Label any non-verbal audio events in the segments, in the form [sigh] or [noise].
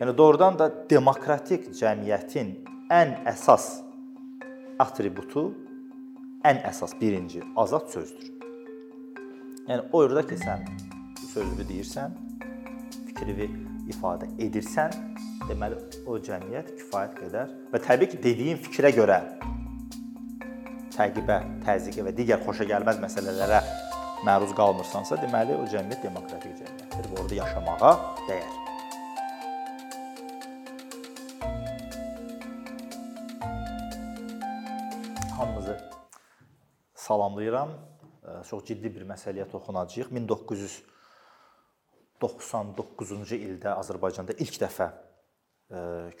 Yəni doğrudan da demokratik cəmiyyətin ən əsas atributu, ən əsas birinci azad sözdür. Yəni o yerdə ki, sən sözünü deyirsən, fikrini ifadə edirsən, deməli o cəmiyyət kifayət qədər və təbii ki, dediyin fikrə görə təqibə, təzyiqə və digər xoşagəlməz məsələlərə məruz qalmırsansa, deməli o cəmiyyət demokratik cəmiyyətdir və orada yaşamağa dəyər. Salamlayıram. Çox ciddi bir məsələyə toxunacağıq. 1999-cu ildə Azərbaycanda ilk dəfə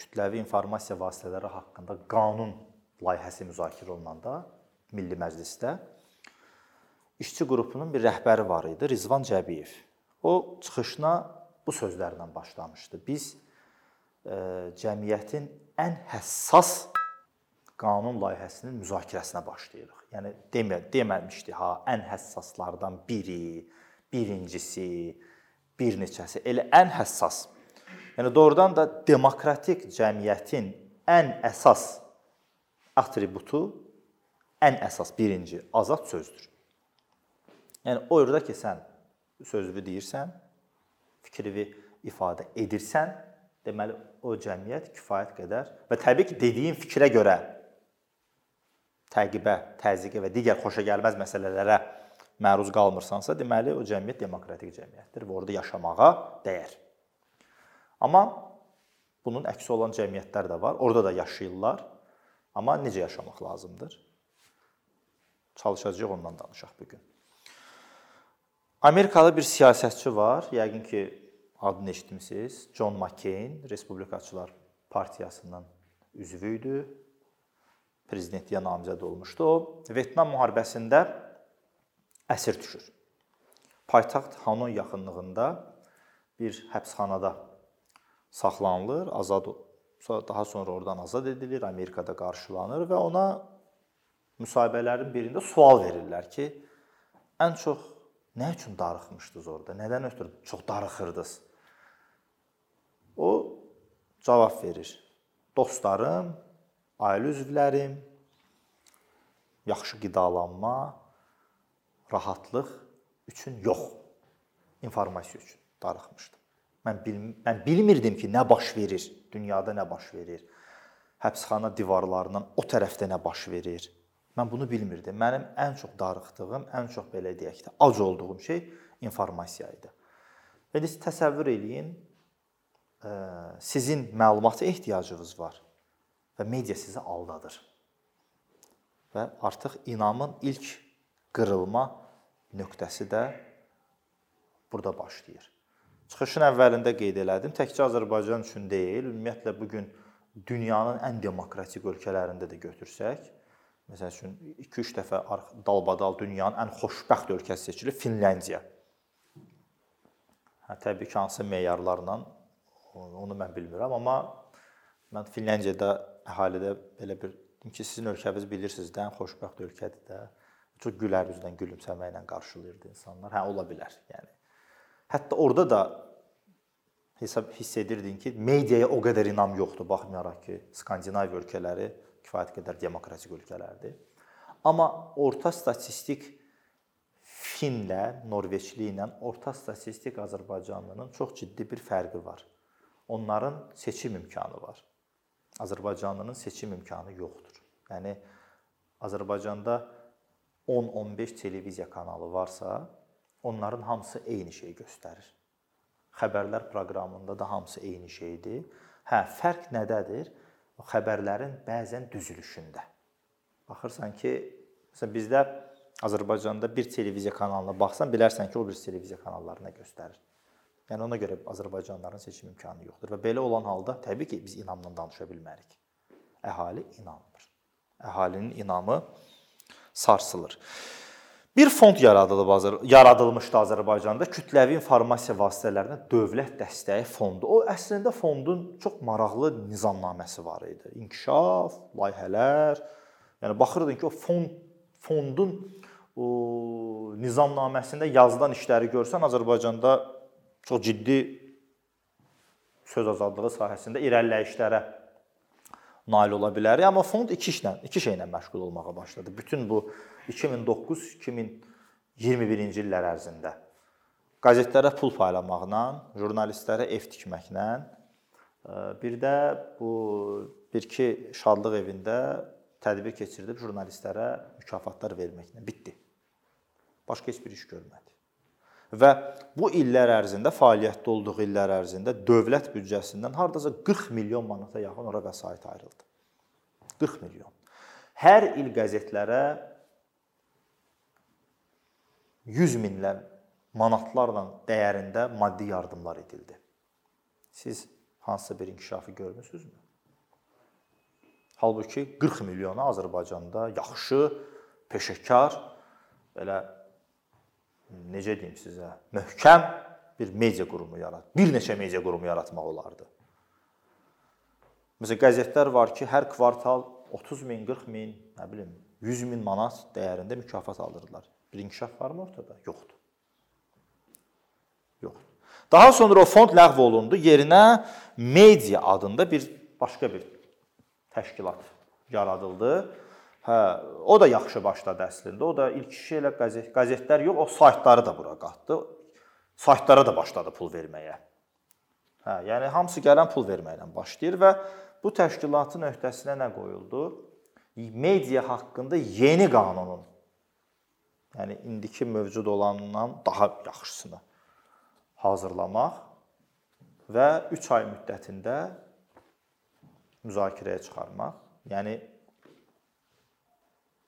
kütləvi informasiya vasitələri haqqında qanun layihəsi müzakirə olunanda Milli Məclisdə işçi qrupunun bir rəhbəri var idi, Rizvan Cəbiyev. O çıxışına bu sözlərlə başlamışdı. Biz cəmiyyətin ən həssas qanun layihəsinin müzakirəsinə başlayırıq. Yəni demə deməmişdi ha, ən həssaslardan biri, birincisi, bir neçəsi, elə ən həssas Yəni doğrudan da demokratik cəmiyyətin ən əsas atributu, ən əsas birinci azad sözdür. Yəni o yerdə ki, sən sözünü deyirsən, fikrini ifadə edirsən, deməli o cəmiyyət kifayət qədər və təbii ki, dediyin fikrə görə təqibə, təzyiqə və digər xoşagəlməz məsələlərə məruz qalmırsansa, deməli o cəmiyyət demokratik cəmiyyətdir və orada yaşamağa dəyər. Amma bunun əksi olan cəmiyyətlər də var. Orada da yaşayırlar. Amma necə yaşamaq lazımdır? Çalışacağıq ondan danışaq bu gün. Amerikalı bir siyasətçi var. Yəqin ki, adını eşitmisiniz. John McCain, Respublikaçılar partiyasının üzvü idi. Prezidentliyə namizəd olmuşdu. O Vyetnam müharibəsində əsir düşür. Paytaxt Hanoi yaxınlığında bir həbsxanada saxlanılır, azad daha sonra oradan azad edilir, Amerikada qarşılanır və ona müsahibələrin birində sual verirlər ki, ən çox nə üçün darıxmışdınız orada? Nədən ötürü çox darıxırdınız? O cavab verir. Dostlarım, ailə üzvlərim, yaxşı qidalanma, rahatlıq üçün yox, informasiya üçün darıxmışdım. Mən bil mən bilmirdim ki, nə baş verir, dünyada nə baş verir. Həbsxana divarlarından o tərəfdə nə baş verir. Mən bunu bilmirdim. Mənim ən çox darıxdığım, ən çox belə deyək də, ac olduğum şey informasiya idi. Siz təsəvvür eləyin, sizin məlumata ehtiyacınız var və media sizi aldadır. Və artıq inamın ilk qırılma nöqtəsi də burada başlayır. Çıxışın əvvəlində qeyd elədim, təkcə Azərbaycan üçün deyil, ümumiyyətlə bu gün dünyanın ən demokratik ölkələrində də götürsək, məsəl üçün 2-3 dəfə dalbadal dünyanın ən xoşbəxt ölkəsi seçilir Finlandiya. Hə, təbii ki, hansı meyarlarla onu mən bilmirəm, amma mən Finlandiyada əhalidə belə bir ki, sizin ölkəniz bilirsiniz də, xoşbəxt ölkədir də. Çox gülər üzdən gülümsəməklə qarşılayırdı insanlar. Hə, ola bilər. Yəni Hətta orada da hesab hiss edirdin ki, mediaya o qədər inam yoxdur, baxmayaraq ki, Skandinaviya ölkələri kifayət qədər demokratik ölkələrdir. Amma orta statistik Finlə, Norveçli ilə orta statistik Azərbaycanlının çox ciddi bir fərqi var. Onların seçim imkanı var. Azərbaycanlının seçim imkanı yoxdur. Yəni Azərbaycanda 10-15 televiziya kanalı varsa, onların hamısı eyni şeyi göstərir. Xəbərlər proqramında da hamısı eyni şeydir. Hə, fərq nədədir? Xəbərlərin bəzən düzülüşündə. Baxırsan ki, məsələn bizdə Azərbaycanda bir televiziya kanalına baxsan, bilərsən ki, o bir televiziya kanallarına göstərir. Yəni ona görə Azərbaycanlıların seçim imkanı yoxdur və belə olan halda təbii ki, biz inamla danışa bilmərik. Əhali inanmır. Əhalinin inamı sarsılır. Bir fond yaradılıb yaradılmışdı Azərbaycanda kütləvi informasiya vasitələrinə dövlət dəstəyi fondu. O əslində fondun çox maraqlı nizamnaməsi var idi. İnkişaf, layihələr. Yəni baxırdın ki, o fond fondun o nizamnaməsində yazılan işləri görsən Azərbaycanda çox ciddi söz azadlığı sahəsində irəliləyişlərə nail ola bilərik. Amma fond iki işlə, iki şeylə məşğul olmağa başladı. Bütün bu 2009-2021-ci illər ərzində qəzetlərə pul paylamaqla, jurnalistlərə ev tikməklə, bir də bu bir-iki şadlıq evində tədbir keçirdib jurnalistlərə mükafatlar verməklə bitdi. Başqa heç bir iş görmədi. Və bu illər ərzində fəaliyyətdə olduğu illər ərzində dövlət büdcəsindən hardasa 40 milyon manata yaxın ora vəsait ayrıldı. 40 milyon. Hər il qəzetlərə 100 minlə manatlarla dəyərində maddi yardımlar edildi. Siz hansısa bir inkişafı görmüsünüzmü? Halbuki 40 milyona Azərbaycanda yaxşı, peşəkar, belə necə deyim sizə, möhkəm bir media qurumu yarat. Bir neçə media qurumu yaratmaq olardı. Məsələn, qəzetlər var ki, hər kvartal 30 min, 40 min, nə bilim, 100 min manat dəyərində mükafat alırdılar. Bir inkişaf varmı ortada? Yoxdur. Yoxdur. Daha sonra o fond ləğv olundu. Yerinə media adında bir başqa bir təşkilat yaradıldı. Hə, o da yaxşı başladı əslində. O da ilk işi elə qəzet, qəzetlər yox, o saytları da bura qatdı. Saytlara da başladı pul verməyə. Hə, yəni hamısı gələn pul verməklə başlayır və bu təşkilatın öhdəsinə nə qoyuldu? Media haqqında yeni qanunun yəni indiki mövcud olandan daha yaxşısını hazırlamaq və 3 ay müddətində müzakirəyə çıxarmaq. Yəni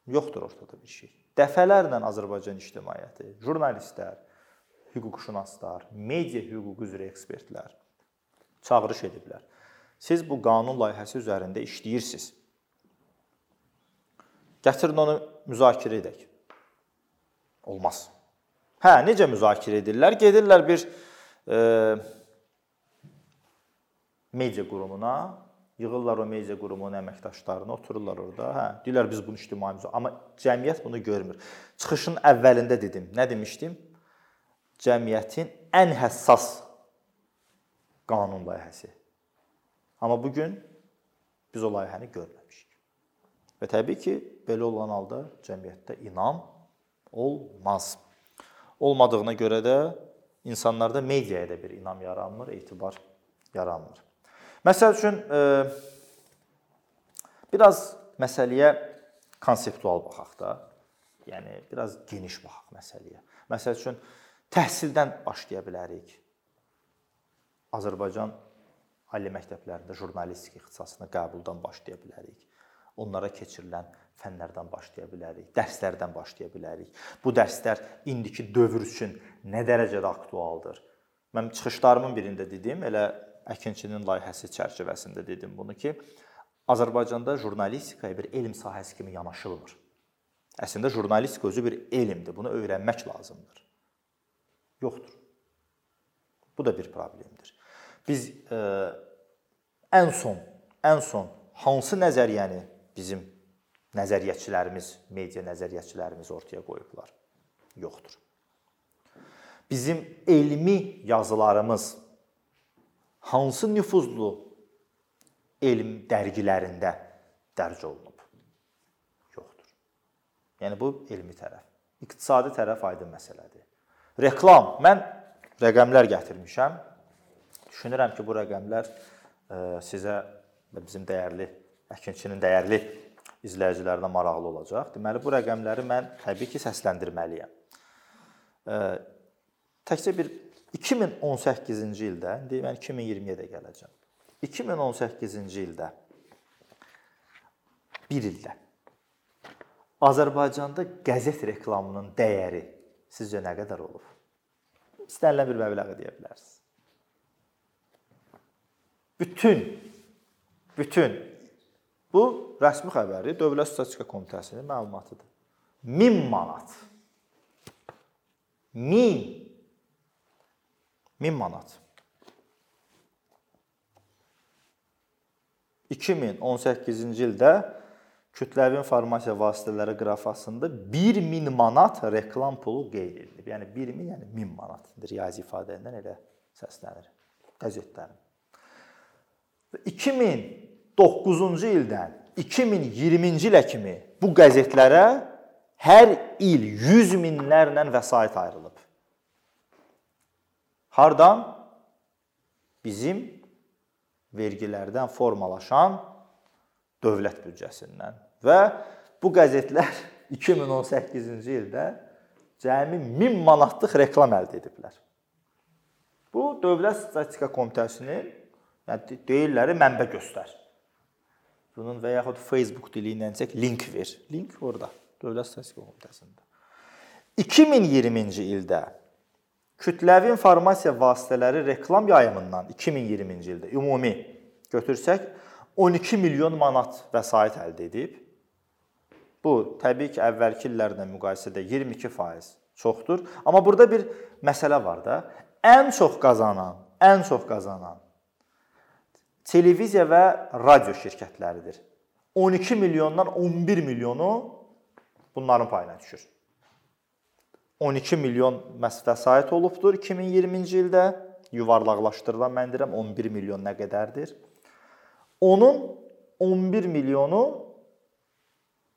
yoxdur ortada bir şey. Dəfələrlə Azərbaycan ictimaiyyəti, jurnalistlər, hüquqşünaslar, media hüququ üzrə ekspertlər çağırış ediblər. Siz bu qanun layihəsi üzərində işləyirsiniz. Gətirin onu müzakirə edək. Olmaz. Hə, necə müzakirə edirlər? Gedirlər bir e, media qurumuna, Yığırlar o media qurumunun əməkdaşlarını, otururlar orada. Hə, deyirlər biz bunu ictimai müzakirə, amma cəmiyyət bunu görmür. Çıxışın əvvəlində dedim, nə demişdim? Cəmiyyətin ən həssas qanun layihəsi. Amma bu gün biz o layihəni görməmişik. Və təbii ki, belə olan halda cəmiyyətdə inam olmaz. Olmadığına görə də insanlarda mediaya da bir inam yaranmır, etibar yaranmır. Məsəl üçün e, biraz məsələyə konseptual baxaq da. Yəni biraz geniş baxaq məsələyə. Məsəl üçün təhsildən başlaya bilərik. Azərbaycan ali məktəblərində jurnalistika ixtisasına qəbuldan başlaya bilərik. Onlara keçirilən fənlərdən başlaya bilərik, dərslərdən başlaya bilərik. Bu dərslər indiki dövr üçün nə dərəcədə aktualdır? Mən çıxışlarımın birində dedim, elə Əkinçinin layihəsi çərçivəsində dedim bunu ki, Azərbaycanda jurnalistikaya bir elm sahəsi kimi yanaşılmır. Əslində jurnalistika özü bir elmdir. Bunu öyrənmək lazımdır. Yoxdur. Bu da bir problemdir. Biz ə, e, ən son, ən son hansı nəzəriyyəni bizim nəzəriyyəçilərimiz, media nəzəriyyəçilərimiz ortaya qoyublar? Yoxdur. Bizim elmi yazılarımız hansı nüfuzlu elm dərgilərində dərc olunub? Yoxdur. Yəni bu elmi tərəf. İqtisadi tərəf aydın məsələdir. Reklam. Mən rəqəmlər gətirmişəm. Düşünürəm ki, bu rəqəmlər e, sizə və bizim dəyərli əkinçinin dəyərli izləyicilərinə maraqlı olacaq. Deməli bu rəqəmləri mən təbii ki, səsləndirməliyəm. E, təkcə bir 2018-ci ildə, indi mən 2020-yə də gələcəm. 2018-ci ildə bir ildə Azərbaycanda qəzet reklamının dəyəri sizcə nə qədər olub? İstənilən bir məbləği deyə bilərsiniz. Bütün bütün bu rəsmi xəbəri Dövlət Statistika Komitəsinin məlumatıdır. 1000 manat. 1000 1000 manat. 2018-ci ildə kütləvi informasiya vasitələri qrafasında 1000 manat reklam pulu qeyd edilib. Yəni 1000 yəni 1000 manat riyazi ifadə ilə elə səslənir qəzetlərin. 2009-cu ildən 2020-ci ilə kimi bu qəzetlərə hər il 100 minlərlə vəsait ayrılıb. Hardan? Bizim vergilərdən formalaşan dövlət büdcəsindən və bu qəzetlər [laughs] 2018-ci ildə cəmi 1000 manatlıq reklam əldə ediblər. Bu Dövlət Statistika Komitəsinin yəni deyirlər mənbə göstər. Bunun və yaxud Facebook dili ilə çək link ver. Link orada Dövlət Statistika Komitəsində. 2020-ci ildə kütləvi informasiya vasitələri reklam yayımından 2020-ci ildə ümumi götürsək 12 milyon manat vəsait əldə edib. Bu təbii ki, əvvəlki illərlə müqayisədə 22% çoxdur. Amma burada bir məsələ var da. Ən çox qazanan, ən çox qazanan televiziya və radio şirkətləridir. 12 milyondan 11 milyonu bunların payına düşür. 12 milyon vəsait olubdur 2020-ci ildə. Yuvarlaqlaşdırılan mən deyirəm 11 milyon nə qədərdir? Onun 11 milyonu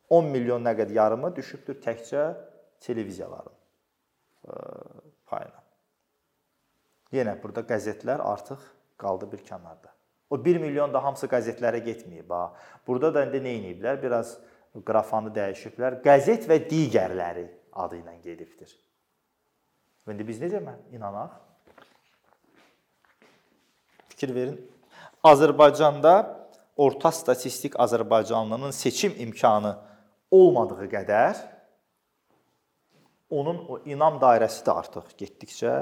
10 milyon nə qədər yarımı düşübdür təkcə televiziyaların payına. Yenə burada qəzetlər artıq qaldı bir kənarda. O 1 milyon da hamısı qəzetlərə getməyib ha. Burada da indi nə ediblər? Biraz qrafanı dəyişiblər. Qəzet və digərləri adı ilə gedibdir. İndi biz necə inanaq? Fikir verin. Azərbaycanda orta statistik Azərbaycanlının seçim imkanı olmadığı qədər onun o inam dairəsi də artıq getdikcə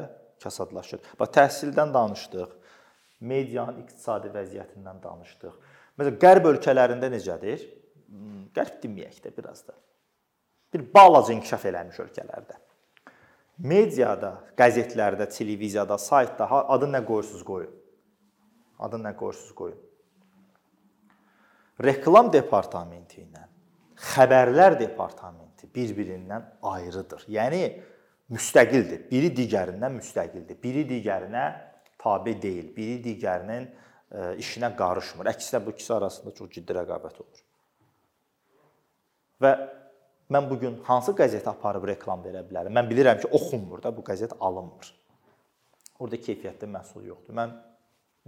kasadlaşır. Bax təhsildən danışdıq, medianın iqtisadi vəziyyətindən danışdıq. Məsələn, qərb ölkələrində necədir? Hmm, qərb deməyək də biraz da. Bir balaca inkişaf eləmiş ölkələrdə. Mediada, qəzetlərdə, televiziyada, saytda adı nə qoyursunuz qoyun. Adı nə qoyursunuz qoyun. Reklam departamenti ilə xəbərlər departamenti bir-birindən ayrıdır. Yəni müstəqildir. Biri digərindən müstəqildir. Biri digərinə tabe deyil. Biri digərinin e, işinə qarışmır. Əksinə bu ikisi arasında çox ciddi rəqabət olur. Və mən bu gün hansı qəzetə aparıb reklam verə bilərəm? Mən bilirəm ki, oxunmur da, bu qəzet alınmır. Orda keyfiyyətli məhsul yoxdur. Mən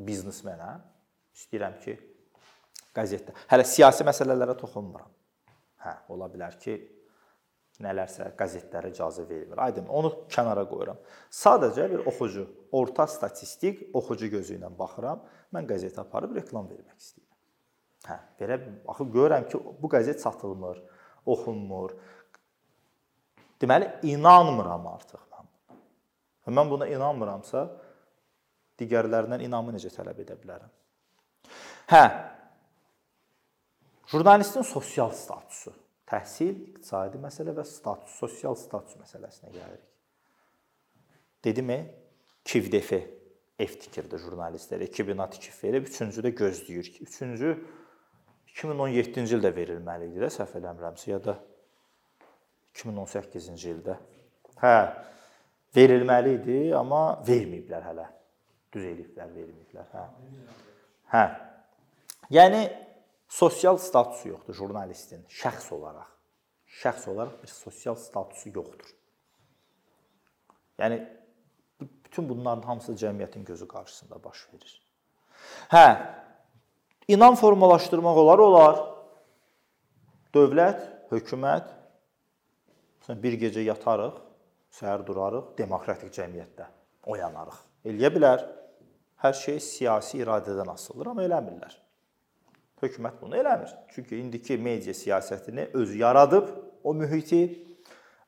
biznesmenəm. İstəyirəm ki, qəzetdə hələ siyasi məsələlərə toxunmuram. Hə, ola bilər ki, nələrsə qəzetlərə icazə vermir. Aydın, onu kənara qoyuram. Sadəcə bir oxucu, orta statistik oxucu gözü ilə baxıram. Mən qəzet aparıb reklam vermək istəyirəm. Hə, belə axı görürəm ki, bu qəzet satılmır, oxunmur. Deməli, inanmıram artıq mən. Və mən buna inanmıramsa, digərlərindən inamı necə tələb edə bilərəm? Hə, Jurnalistin sosial statusu, təhsil, iqtisadi məsələ və status, sosial status məsələsinə gəlirik. Dedimmi? KİVDF F tikirdi jurnalistlərə 2000 tikib verib, üçüncü də gözləyir. Üçüncü 2017-ci ildə verilməli idi də səhv eləmirəmsə ya da 2018-ci ildə. Hə, verilməli idi, amma verməyiblər hələ. Düz eləyiblər, verməyiblər. Hə. Hə. Yəni Sosial statusu yoxdur jurnalistin şəxs olaraq. Şəxs olaraq bir sosial statusu yoxdur. Yəni bütün bunların hamısı cəmiyyətin gözü qarşısında baş verir. Hə, inam formalaşdırmaq olar, olar. Dövlət, hökumət məsələn bir gecə yatarıq, səhər durarıq, demokratik cəmiyyətdə oyanarıq. Eləyə bilər. Hər şey siyasi iradədən asılıdır, amma eləmirlər. Hökumət bunu eləmir. Çünki indiki media siyasətini özü yaradıb, o mühiti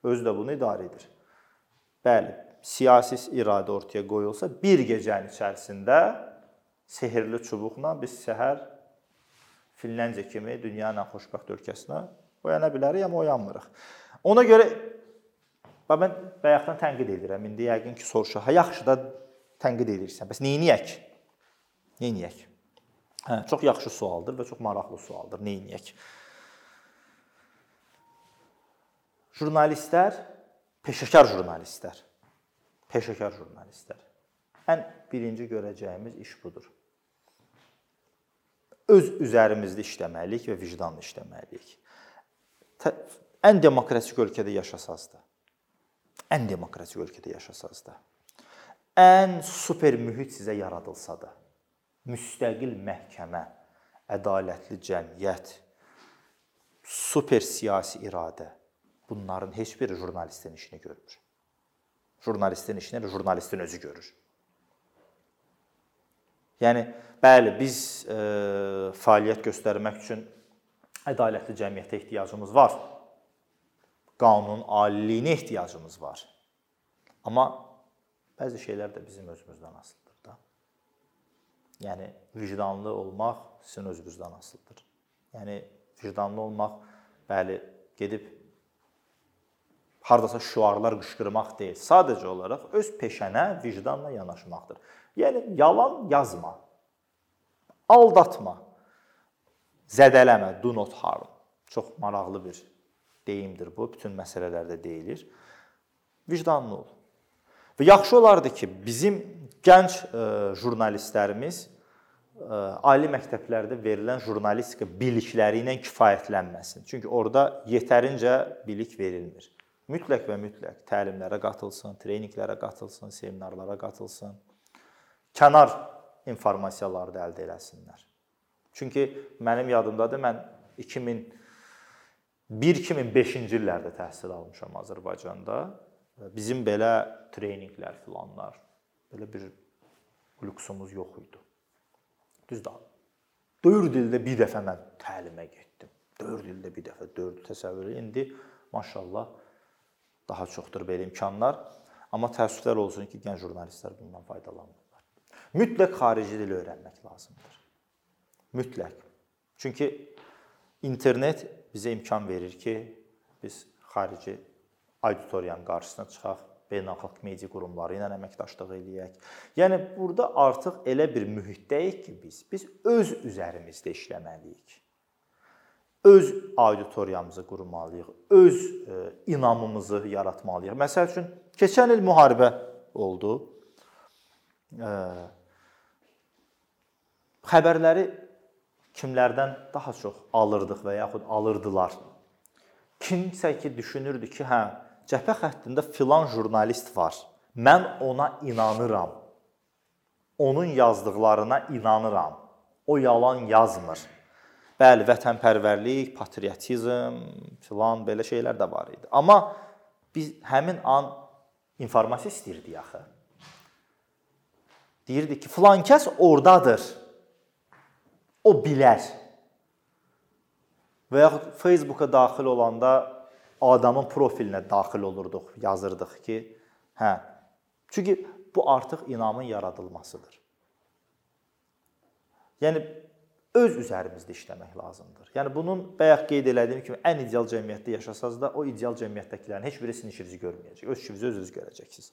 özü də bunu idarə edir. Bəli, siyasi iradə ortaya qoyulsa, bir gecənin içərisində sehrli çubuqla biz səhər Finlandiya kimi dünyanın ən xoşbəxt ölkəsinə oyana bilərik, amma oyanmırıq. Ona görə mən bayaqdan tənqid edirəm. İndi yəqin ki, soruşa, "Ha, yaxşı da tənqid edirsən. Bəs? Nə edək?" Hə, çox yaxşı sualdır və çox maraqlı sualdır. Edək? Jurnalistlər, peşəkar jurnalistlər. Peşəkar jurnalistlər. Ən birinci görəcəyimiz iş budur. Öz üzərimizdə işləməliyik və vicdanla işləməliyik. Ən demokratik ölkədə yaşasaz da, ən demokratik ölkədə yaşasaz da, ən super mühit sizə yaradılsa da, müstəqil məhkəmə, ədalətli cəmiyyət, super siyasi iradə bunların heç biri jurnalistin işini görmür. Jurnalistin işini jurnalistin özü görür. Yəni bəli, biz e, fəaliyyət göstərmək üçün ədalətli cəmiyyətə ehtiyacımız var. Qanunun aliliyinə ehtiyacımız var. Amma bəzi şeylər də bizim özümüzdən asılıdır da. Yəni vicdanlı olmaq sizin özünüzdən asılıdır. Yəni vicdanlı olmaq bəli gedib hardasa şüarlar qışqırmaq deyil. Sadəcə olaraq öz peşənə vicdanla yanaşmaqdır. Yəni yalan yazma. Aldatma. Zədələmə, do not harm. Çox maraqlı bir deyimdir bu. Bütün məsələlərdə deyilir. Vicdanlı ol. Və yaxşı olardı ki, bizim gənc e, jurnalistlərimiz e, ali məktəblərdə verilən jurnalistika bilikləri ilə kifayətlənməsin. Çünki orada yetərincə bilik verilmir mütləq və mütləq təlimlərə qatılsın, treninqlərə qatılsın, seminarlara qatılsın. Kənar informasiyaları da əldə eləsinlər. Çünki mənim yadımdadır, mən 2001-2005-ci illərdə təhsil almışam Azərbaycanda. Bizim belə treninqlər filanlar, belə bir lüksumuz yox idi. Düzdür. 4 ildə bir dəfə mən təlimə getdim. 4 ildə bir dəfə 4 təsəvvür. İndi maşallah daha çoxdur belə imkanlar. Amma təəssüflər olsun ki, gənc jurnalistlər bundan faydalanmırlar. Mütləq xarici dil öyrənmək lazımdır. Mütləq. Çünki internet bizə imkan verir ki, biz xarici auditoriyanın qarşısına çıxaq, beynəlxalq media qurumları ilə əməkdaşlıq eləyək. Yəni burada artıq elə bir mühitdəyik ki, biz biz öz üzərimizdə işləməliyik öz auditoriyamızı qurmalıyıq, öz e, inamımızı yaratmalıyıq. Məsəl üçün keçən il müharibə oldu. E, xəbərləri kimlərdən daha çox alırdıq və yaxud alırdılar. Kimsə ki düşünürdü ki, hə, cəbhə xəttində filan jurnalist var. Mən ona inanıram. Onun yazdıqlarına inanıram. O yalan yazmır. Bəli, vətənpərvərlik, patriotizm, filan belə şeylər də var idi. Amma biz həmin an informasiya istəyirdik axı. Deyirdi ki, filan kəs ordadır. O bilər. Və yaxud Facebooka daxil olanda adamın profilinə daxil olurduq, yazırdıq ki, hə. Çünki bu artıq inamın yaradılmasıdır. Yəni öz üzərimizdə işləmək lazımdır. Yəni bunun bayaq qeyd elədiyim kimi ən ideal cəmiyyətdə yaşasaz da o ideal cəmiyyətdəkilərin heç biri sizin işinizi görməyəcək. Öz işinizi özünüz görəcəksiniz.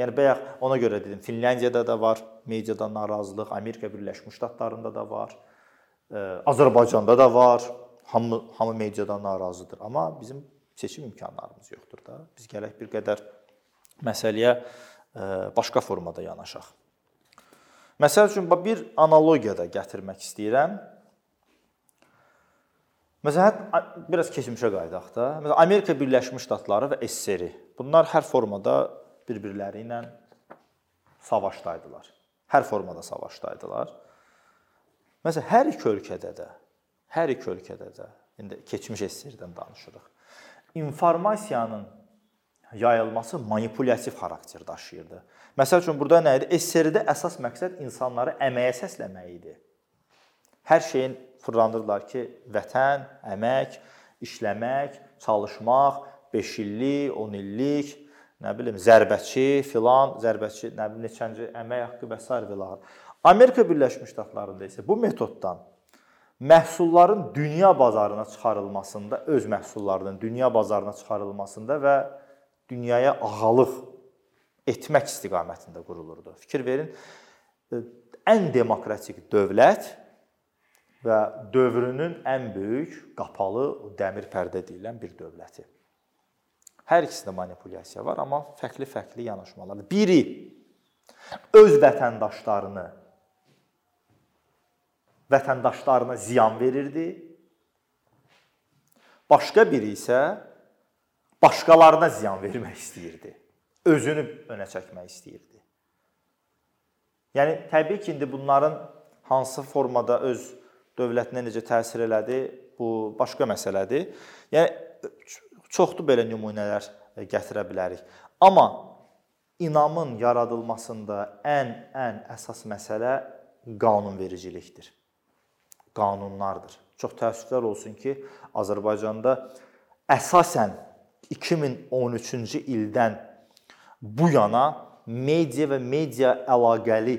Yəni bayaq ona görə dedim, Finlandiyada da var mediadan narazılıq, Amerika Birləşmiş Ştatlarında da var, Azərbaycanda da var. Hamı hamı mediadan narazıdır, amma bizim seçim imkanlarımız yoxdur da. Biz gərək bir qədər məsələyə başqa formada yanaşaq. Məsəl üçün bir analogiya da gətirmək istəyirəm. Məsələn, biraz keçmişə qayıdaq da. Məsələn, Amerika Birləşmiş Ştatları və SSR. Bunlar hər formada bir-birləri ilə savaşdaydılar. Hər formada savaşdaydılar. Məsələn, hər iki ölkədə də, hər iki ölkədə də indi keçmiş SSR-dən danışırıq. İnformasiyanın yayılması manipulyasiv xarakter daşıyırdı. Məsəl üçün burada nə idi? SSR-də əsas məqsəd insanları əməyə səsləmək idi. Hər şeyin fırlandırdılar ki, vətən, əmək, işləmək, çalışmaq, 5 illik, 10 illik, nə bilim, zərbəçi, filan, zərbəçi, nə bilim, neçənci əmək haqqı və s. və Amerika Birləşmiş Ştatlarında isə bu metoddan məhsulların dünya bazarına çıxarılmasında, öz məhsullarının dünya bazarına çıxarılmasında və dünyaya ağalıq etmək istiqamətində qurulurdu. Fikir verin, e, ən demokratik dövlət və dövrünün ən böyük qapalı dəmir pərdə deyilən bir dövləti. Hər ikisində manipulyasiya var, amma fərqli-fərqli yanaşmalar. Biri öz vətəndaşlarını vətəndaşlarına ziyan verirdi. Başqa biri isə başqalarına ziyan vermək istəyirdi. Özünü önə çəkmək istəyirdi. Yəni təbii ki, indi bunların hansı formada öz dövlətinə necə təsir elədi, bu başqa məsələdir. Yəni çoxdur belə nümunələr gətirə bilərik. Amma inamın yaradılmasında ən ən əsas məsələ qanunvericilikdir. Qanunlardır. Çox təəssüflər olsun ki, Azərbaycanda əsasən 2013-cü ildən bu yana media və media əlaqəli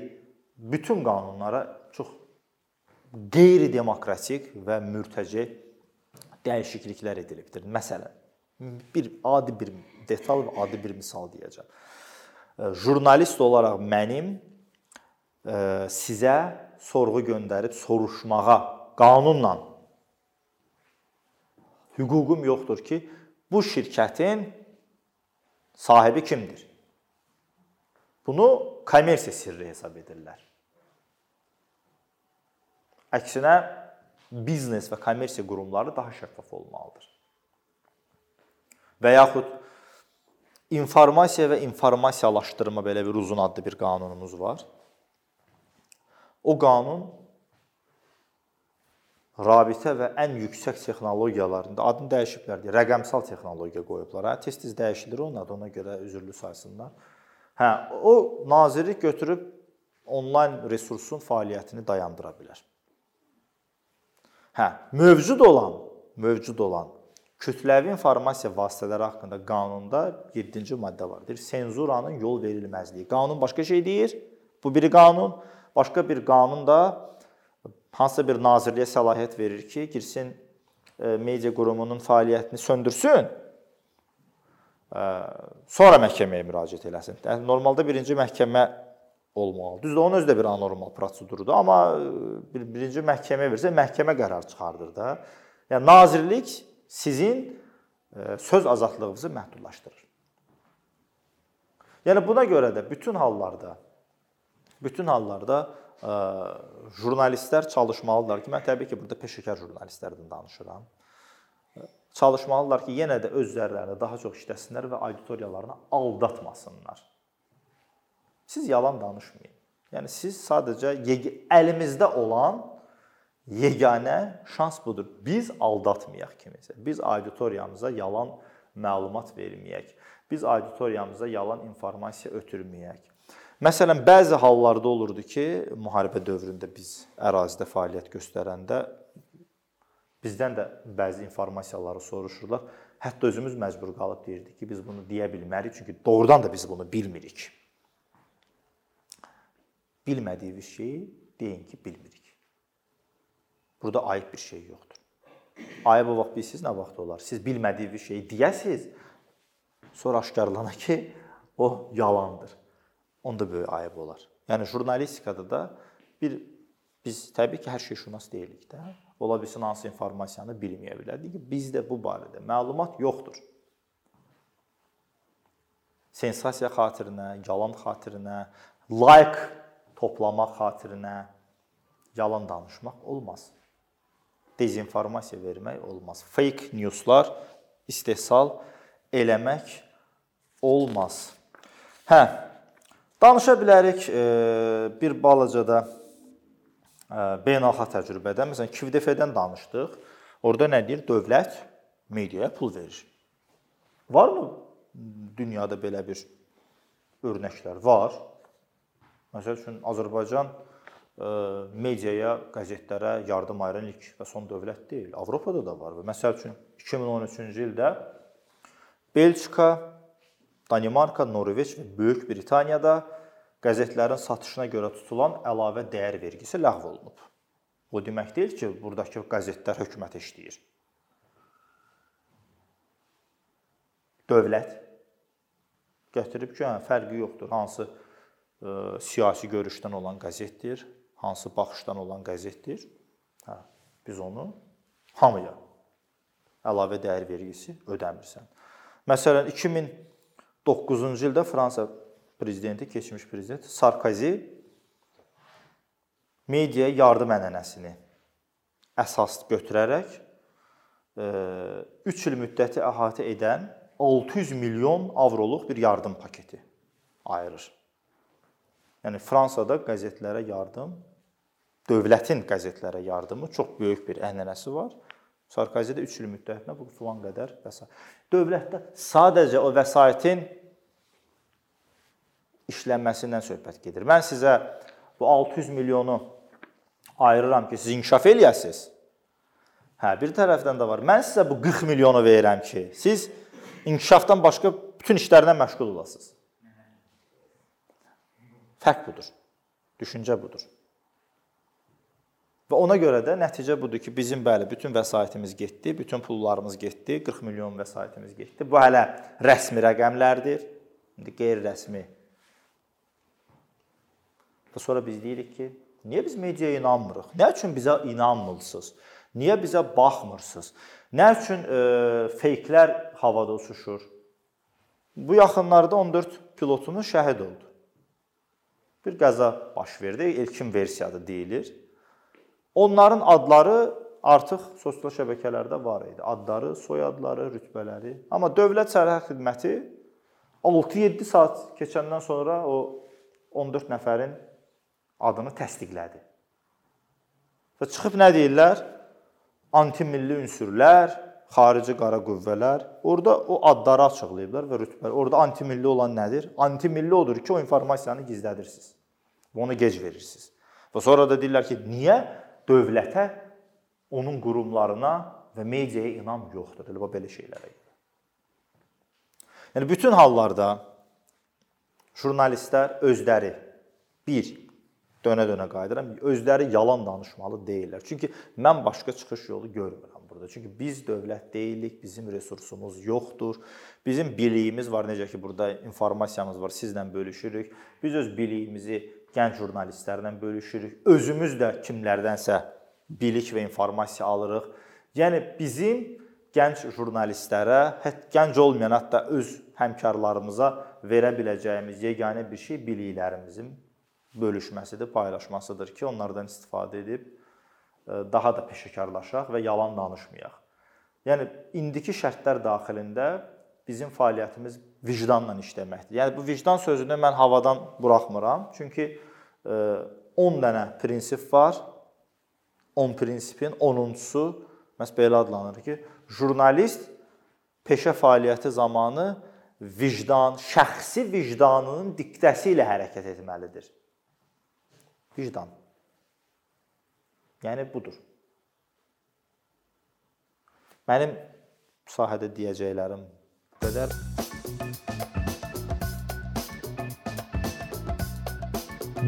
bütün qanunlara çox qeyri-demokratik və mürtəci dəyişikliklər edilibdir. Məsələn, bir adi bir detal və adi bir misal deyəcəm. Jurnalist olaraq mənim sizə sorğu göndərib soruşmağa qanunla hüququm yoxdur ki, bu şirkətin sahibi kimdir? Bunu kommersiya sirri hesab edirlər. Əksinə biznes və kommersiya qurumları daha şəffaf olmalıdır. Və yaxud informasiya və informasiyalaşdırma belə bir uzun adlı bir qanunumuz var. O qanun rabitə və ən yüksək texnologiyalarında adını dəyişiblər deyə rəqəmsal texnologiya qoyublar. Hə, tez-tez dəyişilir onun adı, ona görə üzrlü saysınlar. Hə, o nazirlik götürüb onlayn resursun fəaliyyətini dayandıra bilər. Hə, mövcud olan, mövcud olan kütləvi informasiya vasitələri haqqında qanunda 7-ci maddə var. Deyir, senzuranın yol verilməzliyi. Qanun başqa şey deyir. Bu biri qanun, başqa bir qanun da hansısa bir nazirliyə səlahiyyət verir ki, girsin e, media qurumunun fəaliyyətini söndürsün. E, sonra məhkəməyə müraciət eləsin. Yəni normalda birinci məhkəmə olmalı. Düzdür, onun özü də bir anormal prosedurdur, amma e, bir birinci məhkəməyə versə məhkəmə qərar çıxardır da. Yəni nazirlik sizin söz azadlığınızı məhdudlaşdırır. Yəni buna görə də bütün hallarda bütün hallarda jurnalistlər çalışmalıdırlar ki, mən təbii ki, burada peşəkar jurnalistlərdən danışıram. Çalışmalıdırlar ki, yenə də öz üzərlərində daha çox işləsinlər və auditoriyalarını aldatmasınlar. Siz yalan danışmayın. Yəni siz sadəcə əlimizdə olan yeganə şans budur. Biz aldatmayaq kimisə. Biz auditoriyamıza yalan məlumat verməyək. Biz auditoriyamıza yalan informasiya ötürməyək. Məsələn, bəzi hallarda olurdu ki, müharibə dövründə biz ərazidə fəaliyyət göstərəndə bizdən də bəzi informasiyaları soruşurlar. Hətta özümüz məcbur qalıb deyirdik ki, biz bunu deyə bilmərik, çünki doğrudan da biz bunu bilmirik. Bilmədiyiniz şeyi deyin ki, bilmirik. Burada ayıb bir şey yoxdur. Ayıb o vaxt bilsiz nə vaxt olar? Siz bilmədiyiniz şeyi deyəsiz, sonra aşkarlana ki, o yalandır onda böyük ayıb olar. Yəni jurnalistikada da bir biz təbii ki, hər şey şünas deyilik də. Ola bilsin hansı informasiyanı bilməyə bilərdik ki, bizdə bu barədə məlumat yoxdur. Sensasiya xatirinə, yalan xatirinə, like toplamaq xatirinə yalan danışmaq olmaz. Dezinformasiya vermək olmaz. Fake newslar istehsal eləmək olmaz. Hə, Danışa bilərik e, bir balaca da e, beynəlxalq təcrübədən. Məsələn, KİVDF-dən danışdıq. Orda nə deyir? Dövlət mediaya pul verir. Varmı dünyada belə bir örnəklər? Var. Məsəl üçün Azərbaycan e, mediaya, qəzetlərə yardım ayıran ilk və son dövlət deyil. Avropada da var. Məsəl üçün 2013-cü ildə Belçika Danimarka, Norveç və Böyük Britaniyada qəzetlərin satışına görə tutulan əlavə dəyər vergisi ləğv olunub. Bu demək deyil ki, burdakı qəzetlər hökumətə işləyir. Dövlət gətirib ki, hə, fərqi yoxdur. Hansı ə, e, siyasi görüşdən olan qəzetdir, hansı baxışdan olan qəzetdir. Hə, biz onu hamıya əlavə dəyər vergisi ödəmirsən. Məsələn, 2000 9-cu ildə Fransa prezidenti, keçmiş prezident Sarkozi mediaya yardım ənənəsini əsas götürərək 3 il müddəti əhatə edən 600 milyon avroluq bir yardım paketi ayırır. Yəni Fransada qəzetlərə yardım, dövlətin qəzetlərə yardımı çox böyük bir ənənəsi var. Sarkozi də 3 il müddətinə bu filan qədər vəsait. Dövlətdə sadəcə o vəsaitin işlənməsindən söhbət gedir. Mən sizə bu 600 milyonu ayırıram ki, siz inkişaf eləyəsiniz. Hə, bir tərəfdən də var. Mən sizə bu 40 milyonu verirəm ki, siz inkişafdan başqa bütün işlərlə məşğul olasınız. Fərq budur. Düşüncə budur. Və ona görə də nəticə budur ki, bizim bəli bütün vəsaitimiz getdi, bütün pullarımız getdi, 40 milyon vəsaitimiz getdi. Bu hələ rəsmi rəqəmlərdir. İndi qeyri-rəsmi. Və sonra biz deyirik ki, niyə biz mediaya inanmırıq? Nə üçün bizə inanmırsınız? Niyə bizə baxmırsınız? Nə üçün e, feyklər havada uçuşur? Bu yaxınlarda 14 pilotunun şəhid oldu. Bir qəza baş verdi, ilkin versiyada deyilir. Onların adları artıq sosial şəbəkələrdə var idi. Adları, soyadları, rütbələri. Amma Dövlət Sərhəd Xidməti 6-7 saat keçəndən sonra o 14 nəfərin adını təsdiqlədi. Və çıxıb nə deyirlər? antimilli ünsürlər, xarici qara qüvvələr, orada o adları açıqlayıblar və rütbələr. Orada antimilli olan nədir? Antimilli odur ki, o informasiyanı gizlədirsiniz. Onu gec verirsiniz. Və sonra da deyirlər ki, niyə dövlətə, onun qurumlarına və mediaya inam yoxdur? Elə belə şeylərə. Yəni bütün hallarda jurnalistlər özləri bir dönə-dönə qayıdıram. Özləri yalan danışmalı deyillər. Çünki mən başqa çıxış yolu görmürəm burada. Çünki biz dövlət deyilik, bizim resursumuz yoxdur. Bizim biliyimiz var, necə ki burada informasiyamız var, sizlə bölüşürük. Biz öz biliyimizi gənc jurnalistlərlə bölüşürük. Özümüz də kimlərdənsə bilik və informasiya alırıq. Yəni bizim gənc jurnalistlərə, hətta gənc olmayan, hətta öz həmkarlarımıza verə biləcəyimiz yeganə bir şey biliklərimizin bölüşməsidir, paylaşmasıdır ki, onlardan istifadə edib e, daha da peşəkarlaşaq və yalan danışmayaq. Yəni indiki şərtlər daxilində bizim fəaliyyətimiz vicdanla işləməkdir. Yəni bu vicdan sözünü mən havadan buraxmıram. Çünki 10 e, dənə prinsip var. 10 prinsipin 10-uncusu məhz belə adlanır ki, jurnalist peşə fəaliyyəti zamanı vicdan, şəxsi vicdanının diktəsi ilə hərəkət etməlidir. Vicdan. Yəni budur. Mənim sahədə deyəcəklərim qədər.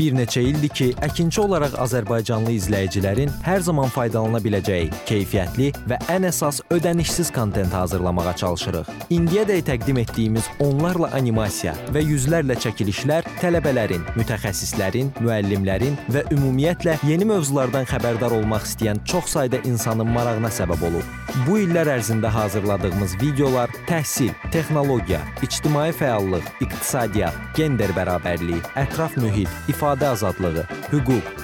Bir neçə ildir ki, əkinçi olaraq azərbaycanlı izləyicilərin hər zaman faydalana biləcəyi keyfiyyətli və ən əsas ödənişsiz kontent hazırlamağa çalışırıq. İndiyədək təqdim etdiyimiz onlarla animasiya və yüzlərlə çəkilişlər tələbələrin, mütəxəssislərin, müəllimlərin və ümumiyyətlə yeni mövzulardan xəbərdar olmaq istəyən çox sayda insanın marağına səbəb olub. Bu illər ərzində hazırladığımız videolar təhsil, texnologiya, ictimai fəallıq, iqtisadiyyat, gender bərabərliyi, ətraf mühit, ifadə azadlığı, hüquq,